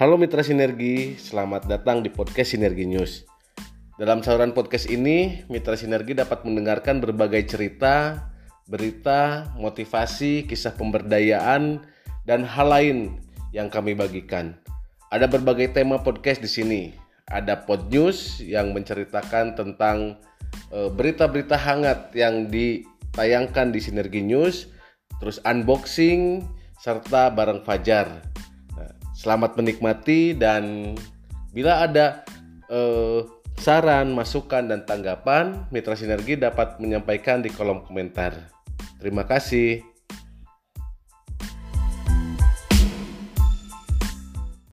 Halo Mitra Sinergi, selamat datang di podcast Sinergi News. Dalam saluran podcast ini, Mitra Sinergi dapat mendengarkan berbagai cerita, berita, motivasi, kisah pemberdayaan, dan hal lain yang kami bagikan. Ada berbagai tema podcast di sini. Ada Pod News yang menceritakan tentang eh, berita-berita hangat yang ditayangkan di Sinergi News, terus unboxing serta barang Fajar Selamat menikmati dan bila ada eh, saran, masukan dan tanggapan, Mitra Sinergi dapat menyampaikan di kolom komentar. Terima kasih.